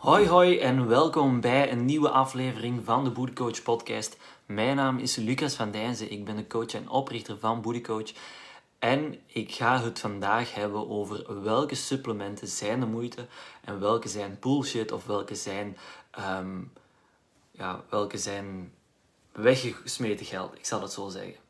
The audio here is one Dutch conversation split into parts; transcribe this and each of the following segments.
Hoi hoi en welkom bij een nieuwe aflevering van de Bodycoach podcast. Mijn naam is Lucas van Dijnzen, ik ben de coach en oprichter van Bodycoach. En ik ga het vandaag hebben over welke supplementen zijn de moeite en welke zijn bullshit of welke zijn, ehm, ja, welke zijn weggesmeten geld, ik zal het zo zeggen.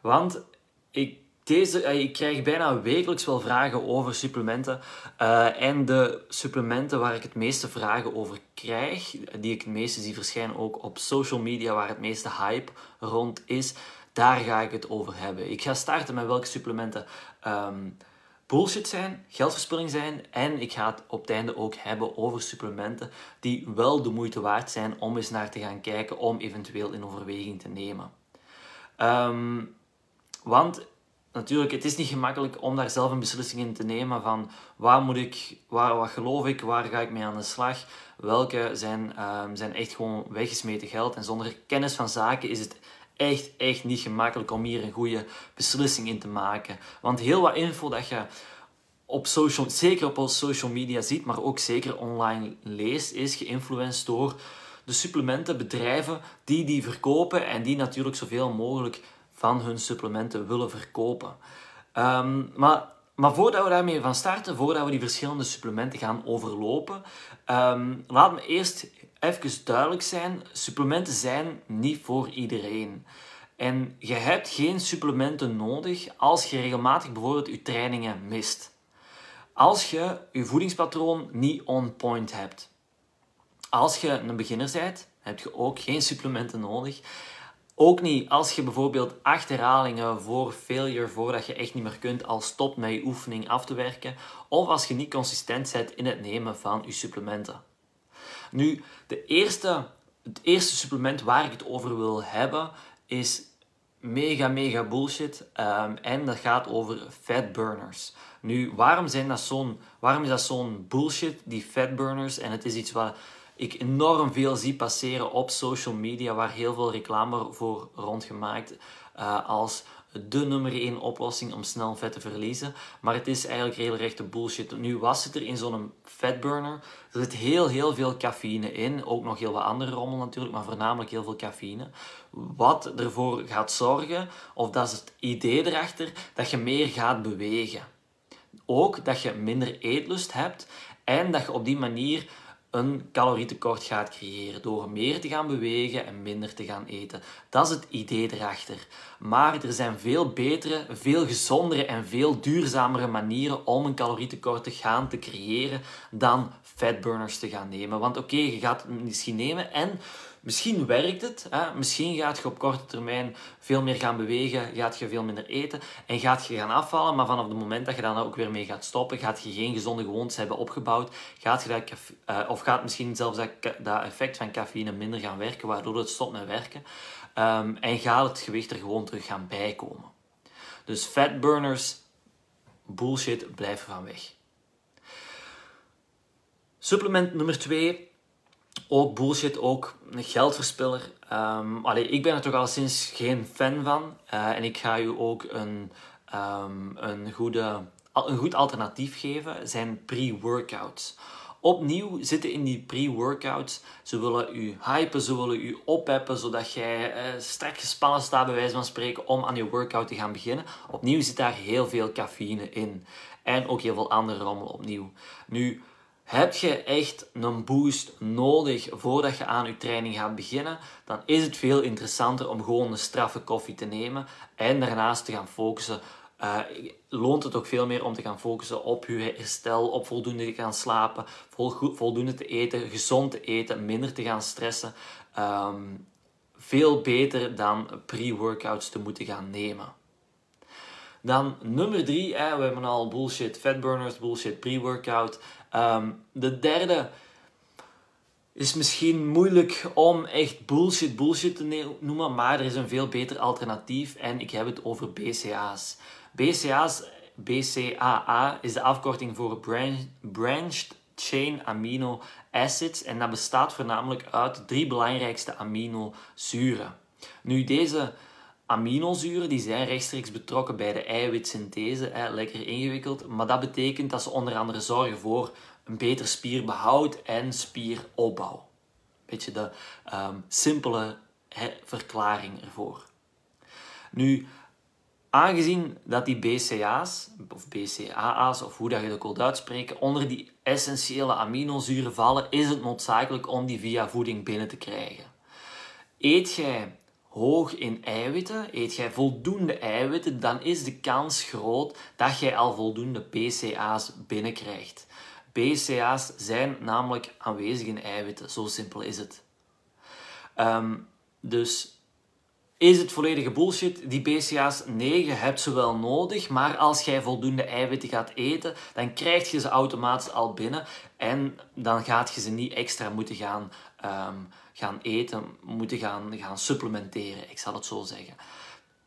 Want ik deze, eh, ik krijg bijna wekelijks wel vragen over supplementen. Uh, en de supplementen waar ik het meeste vragen over krijg, die ik het meeste zie verschijnen ook op social media, waar het meeste hype rond is, daar ga ik het over hebben. Ik ga starten met welke supplementen um, bullshit zijn, geldverspilling zijn. En ik ga het op het einde ook hebben over supplementen die wel de moeite waard zijn om eens naar te gaan kijken, om eventueel in overweging te nemen. Um, want natuurlijk, het is niet gemakkelijk om daar zelf een beslissing in te nemen van waar moet ik, waar, wat geloof ik, waar ga ik mee aan de slag. Welke zijn, um, zijn echt gewoon weggesmeten geld. En zonder kennis van zaken is het echt, echt niet gemakkelijk om hier een goede beslissing in te maken. Want heel wat info dat je op social, zeker op social media ziet, maar ook zeker online leest, is geïnfluenced door de supplementenbedrijven die die verkopen en die natuurlijk zoveel mogelijk van hun supplementen willen verkopen. Ehm, maar, maar voordat we daarmee van starten, voordat we die verschillende supplementen gaan overlopen, um, laat me eerst even duidelijk zijn: supplementen zijn niet voor iedereen. En je hebt geen supplementen nodig als je regelmatig bijvoorbeeld je trainingen mist. Als je je voedingspatroon niet on point hebt. Als je een beginner bent, heb je ook geen supplementen nodig. Ook niet als je bijvoorbeeld acht herhalingen voor failure, voordat je echt niet meer kunt, al stopt met je oefening af te werken. Of als je niet consistent bent in het nemen van je supplementen. Nu, de eerste, het eerste supplement waar ik het over wil hebben is mega, mega bullshit. Um, en dat gaat over fat burners. Nu, waarom, zijn dat zo'n, waarom is dat zo'n bullshit, die fat burners? En het is iets wat ik enorm veel zie passeren op social media, waar heel veel reclame voor rondgemaakt uh, als de nummer 1 oplossing om snel vet te verliezen. Maar het is eigenlijk regelrechte bullshit. Nu was het er in zo'n fatburner. Er zit heel, heel veel cafeïne in. Ook nog heel wat andere rommel natuurlijk, maar voornamelijk heel veel cafeïne. Wat ervoor gaat zorgen, of dat is het idee erachter, dat je meer gaat bewegen. Ook dat je minder eetlust hebt en dat je op die manier een calorietekort gaat creëren door meer te gaan bewegen en minder te gaan eten. Dat is het idee erachter. Maar er zijn veel betere, veel gezondere en veel duurzamere manieren om een calorietekort te gaan te creëren dan fatburners te gaan nemen. Want oké, je gaat het misschien nemen en Misschien werkt het. Hè? Misschien gaat je op korte termijn veel meer gaan bewegen, gaat je veel minder eten en gaat je gaan afvallen. Maar vanaf het moment dat je dan ook weer mee gaat stoppen, gaat je geen gezonde gewoontes hebben opgebouwd. Gaat je dat, uh, of gaat misschien zelfs dat, dat effect van cafeïne minder gaan werken, waardoor het stopt met werken. Um, en gaat het gewicht er gewoon terug gaan bijkomen. Dus fatburners, bullshit, blijven van weg. Supplement nummer 2 ook bullshit, ook een geldverspiller. Um, allee, ik ben er toch al sinds geen fan van. Uh, en ik ga u ook een, um, een, goede, een goed alternatief geven. Zijn pre-workouts. Opnieuw zitten in die pre-workouts. Ze willen u hypen, ze willen u oppeppen, zodat jij uh, strak gespannen staat, bij wijze van spreken, om aan je workout te gaan beginnen. Opnieuw zit daar heel veel cafeïne in. En ook heel veel andere rommel opnieuw. Nu, heb je echt een boost nodig voordat je aan je training gaat beginnen, dan is het veel interessanter om gewoon een straffe koffie te nemen en daarnaast te gaan focussen. Uh, loont het ook veel meer om te gaan focussen op je herstel, op voldoende te gaan slapen, voldoende te eten, gezond te eten, minder te gaan stressen. Um, veel beter dan pre-workouts te moeten gaan nemen. Dan nummer drie, we hebben al bullshit fatburners, bullshit pre-workout. Um, de derde is misschien moeilijk om echt bullshit bullshit te noemen, maar er is een veel beter alternatief en ik heb het over BCA's. BCA's, BCAA is de afkorting voor Branched Chain Amino Acids en dat bestaat voornamelijk uit drie belangrijkste aminozuren. Nu, deze aminozuren die zijn rechtstreeks betrokken bij de eiwitsynthese, lekker ingewikkeld, maar dat betekent dat ze onder andere zorgen voor een beter spierbehoud en spieropbouw. Beetje de ehm, simpele verklaring ervoor. Nu, aangezien dat die BCA's, of BCAA's, of hoe dat je dat wilt uitspreken, onder die essentiële aminozuren vallen, is het noodzakelijk om die via voeding binnen te krijgen. Eet jij hoog in eiwitten, eet jij voldoende eiwitten, dan is de kans groot dat jij al voldoende BCA's binnenkrijgt. BCA's zijn namelijk aanwezig in eiwitten, zo simpel is het. Ehm, dus is het volledige bullshit? Die BCA's, nee, je hebt ze wel nodig, maar als jij voldoende eiwitten gaat eten, dan krijg je ze automatisch al binnen en dan gaat je ze niet extra moeten gaan, ehm, gaan eten, moeten gaan, gaan supplementeren, ik zal het zo zeggen.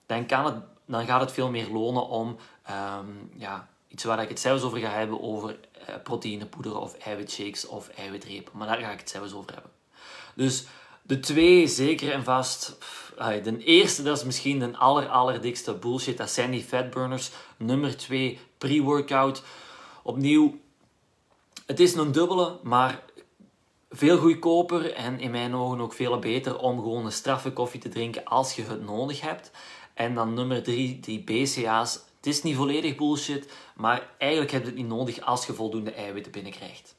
Dan, kan het, dan gaat het veel meer lonen om ehm, ja, iets waar ik het zelfs over ga hebben, over uh, proteïnepoeder of eiwitshakes of eiwitrepen. Maar daar ga ik het zelfs over hebben. Dus de twee, zeker en vast. De eerste, dat is misschien de aller, allerdikste bullshit. Dat zijn die fatburners. Nummer twee, pre-workout. Opnieuw, het is een dubbele, maar veel goedkoper en in mijn ogen ook veel beter om gewoon een straffe koffie te drinken als je het nodig hebt. En dan nummer drie, die BCA's. Het is niet volledig bullshit, maar eigenlijk heb je het niet nodig als je voldoende eiwitten binnenkrijgt.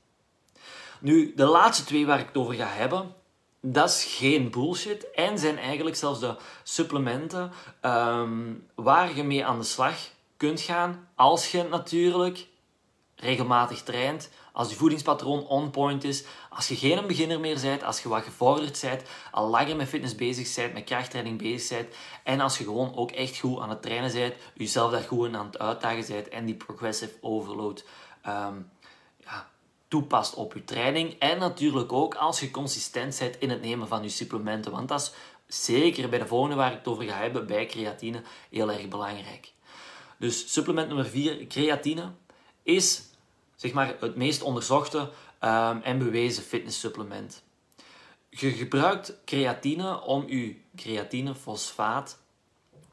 Nu, de laatste twee waar ik het over ga hebben, dat is geen bullshit. En zijn eigenlijk zelfs de supplementen ehm, waar je mee aan de slag kunt gaan als je natuurlijk regelmatig traint, als je voedingspatroon on point is, als je geen beginner meer bent, als je wat gevorderd bent, al langer met fitness bezig bent, met krachttraining bezig bent en als je gewoon ook echt goed aan het trainen bent, jezelf daar goed aan het uitdagen bent en die progressive overload ja, toepast op je training. En natuurlijk ook als je consistent bent in het nemen van je supplementen. Want dat is zeker bij de volgende waar ik het over ga hebben, bij creatine, heel erg belangrijk. Dus supplement nummer 4, creatine, is zeg maar, het meest onderzochte um, en bewezen fitnesssupplement. Je gebruikt creatine om je creatinefosfaat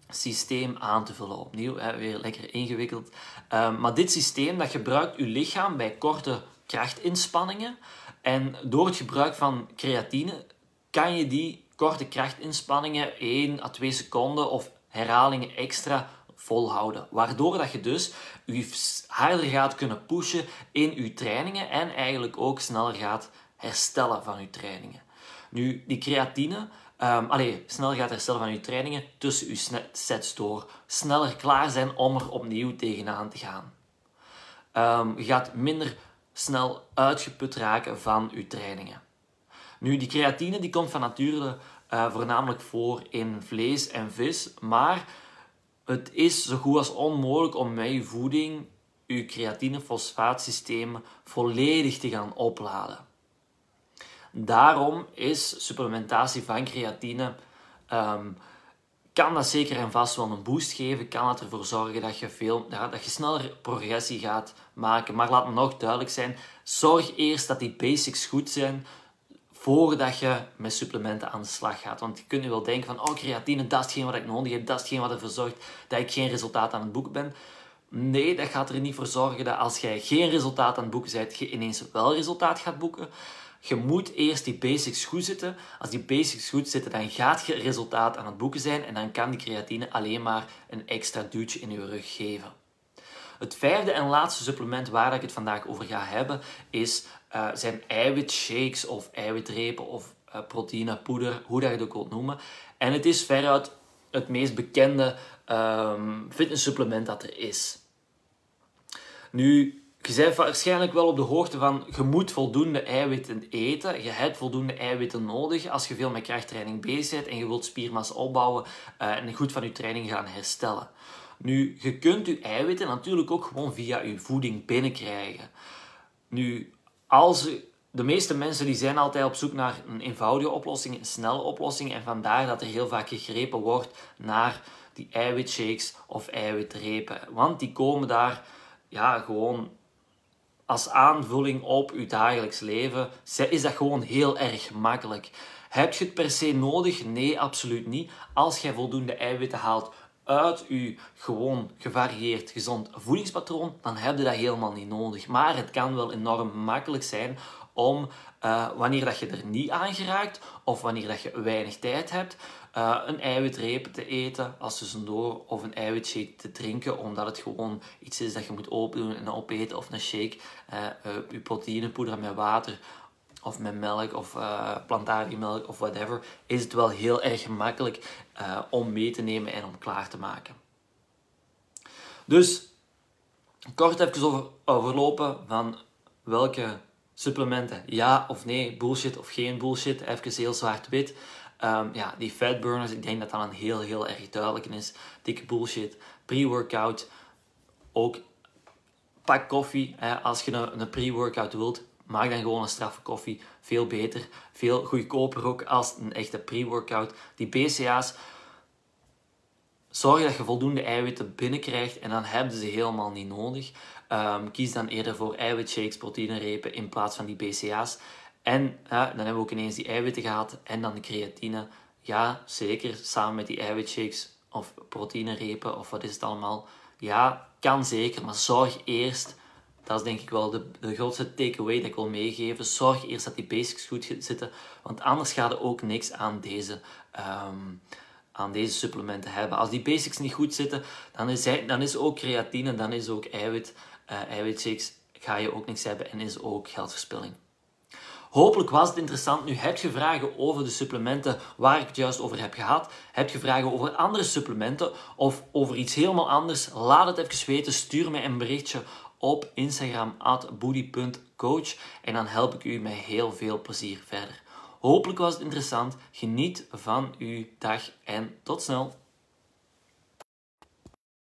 systeem aan te vullen. Opnieuw, hè, weer lekker ingewikkeld. Um, maar dit systeem dat gebruikt je lichaam bij korte krachtinspanningen. En door het gebruik van creatine kan je die korte krachtinspanningen 1 à 2 seconden of herhalingen extra volhouden. Waardoor dat je dus je harder gaat kunnen pushen in je trainingen en eigenlijk ook sneller gaat herstellen van je trainingen. Nu, die creatine, um, allee, sneller gaat herstellen van je trainingen tussen je sets door. Sneller klaar zijn om er opnieuw tegenaan te gaan. Um, je gaat minder snel uitgeput raken van je trainingen. Nu, die creatine die komt van nature uh, voornamelijk voor in vlees en vis, maar het is zo goed als onmogelijk om met je voeding je creatine-fosfaatsysteem volledig te gaan opladen. Daarom is supplementatie van creatine um, kan dat zeker en vast wel een boost geven. Kan het ervoor zorgen dat je, veel, dat je sneller progressie gaat maken. Maar laat me nog duidelijk zijn: zorg eerst dat die basics goed zijn voordat je met supplementen aan de slag gaat. Want je kunt nu wel denken van, oh creatine, dat is hetgeen wat ik nodig heb, dat is hetgeen wat ervoor zorgt dat ik geen resultaat aan het boeken ben. Nee, dat gaat er niet voor zorgen dat als jij geen resultaat aan het boeken bent, je ineens wel resultaat gaat boeken. Je moet eerst die basics goed zitten. Als die basics goed zitten, dan gaat je resultaat aan het boeken zijn en dan kan die creatine alleen maar een extra duwtje in je rug geven. Het vijfde en laatste supplement waar ik het vandaag over ga hebben, is, uh, zijn eiwitshakes of eiwitrepen of uh, proteïnepoeder, hoe dat je het ook wilt noemen. En het is veruit het meest bekende um, fitnesssupplement dat er is. Nu, je bent waarschijnlijk wel op de hoogte van, je moet voldoende eiwitten eten. Je hebt voldoende eiwitten nodig als je veel met krachttraining bezig bent en je wilt spiermassa opbouwen uh, en goed van je training gaan herstellen. Nu, je kunt je eiwitten natuurlijk ook gewoon via je voeding binnenkrijgen. Nu, als de meeste mensen die zijn altijd op zoek naar een eenvoudige oplossing, een snelle oplossing. En vandaar dat er heel vaak gegrepen wordt naar die eiwitshakes of eiwitrepen. Want die komen daar ja, gewoon als aanvulling op je dagelijks leven. Is dat gewoon heel erg makkelijk. Heb je het per se nodig? Nee, absoluut niet. Als jij voldoende eiwitten haalt uit je gewoon gevarieerd gezond voedingspatroon, dan heb je dat helemaal niet nodig. Maar het kan wel enorm makkelijk zijn om uh, wanneer dat je er niet aan geraakt of wanneer dat je weinig tijd hebt, uh, een eiwitreep te eten als tussendoor of een eiwitshake te drinken, omdat het gewoon iets is dat je moet opendoen en opeten of een shake, uh, je proteïnepoeder met water of met melk of uh, plantariëmelk of whatever, is het wel heel erg gemakkelijk om mee te nemen en om klaar te maken. Dus kort even over, overlopen van welke supplementen ja of nee, bullshit of geen bullshit, even heel zwart-wit. Um, ja, die fatburners, ik denk dat dat een heel, heel erg duidelijk is. Dikke bullshit. Pre-workout, ook pak koffie. Als je een, een pre-workout wilt, maak dan gewoon een straffe koffie. Veel beter, veel goedkoper ook als een echte pre-workout. Die BCA's, zorg dat je voldoende eiwitten binnenkrijgt en dan hebben ze helemaal niet nodig. Um, kies dan eerder voor eiwitshakes, proteïnerepen in plaats van die BCA's. En ja, dan hebben we ook ineens die eiwitten gehad en dan de creatine. Ja, zeker, samen met die eiwitshakes of proteïnerepen of wat is het allemaal. Ja, kan zeker, maar zorg eerst dat is denk ik wel de, de grootste takeaway dat ik wil meegeven. Zorg eerst dat die basics goed zitten, want anders gaat er ook niks aan deze, um, aan deze supplementen hebben. Als die basics niet goed zitten, dan is, dan is ook creatine, dan is ook eiwit, uh, eiwitshakes, ga je ook niks hebben en is ook geldverspilling. Hopelijk was het interessant. Nu heb je vragen over de supplementen waar ik het juist over heb gehad. Heb je vragen over andere supplementen of over iets helemaal anders? Laat het even weten. Stuur mij een berichtje op Instagram at en dan help ik u met heel veel plezier verder. Hopelijk was het interessant. Geniet van uw dag en tot snel.